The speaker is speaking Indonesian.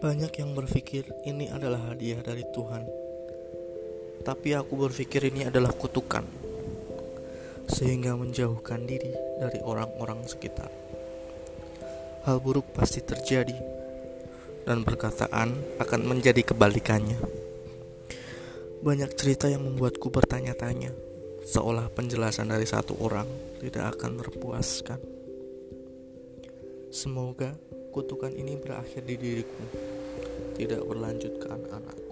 Banyak yang berpikir ini adalah hadiah dari Tuhan, tapi aku berpikir ini adalah kutukan, sehingga menjauhkan diri dari orang-orang sekitar. Hal buruk pasti terjadi, dan perkataan akan menjadi kebalikannya. Banyak cerita yang membuatku bertanya-tanya, seolah penjelasan dari satu orang tidak akan terpuaskan. Semoga kutukan ini berakhir di diriku, tidak berlanjut ke anak-anak.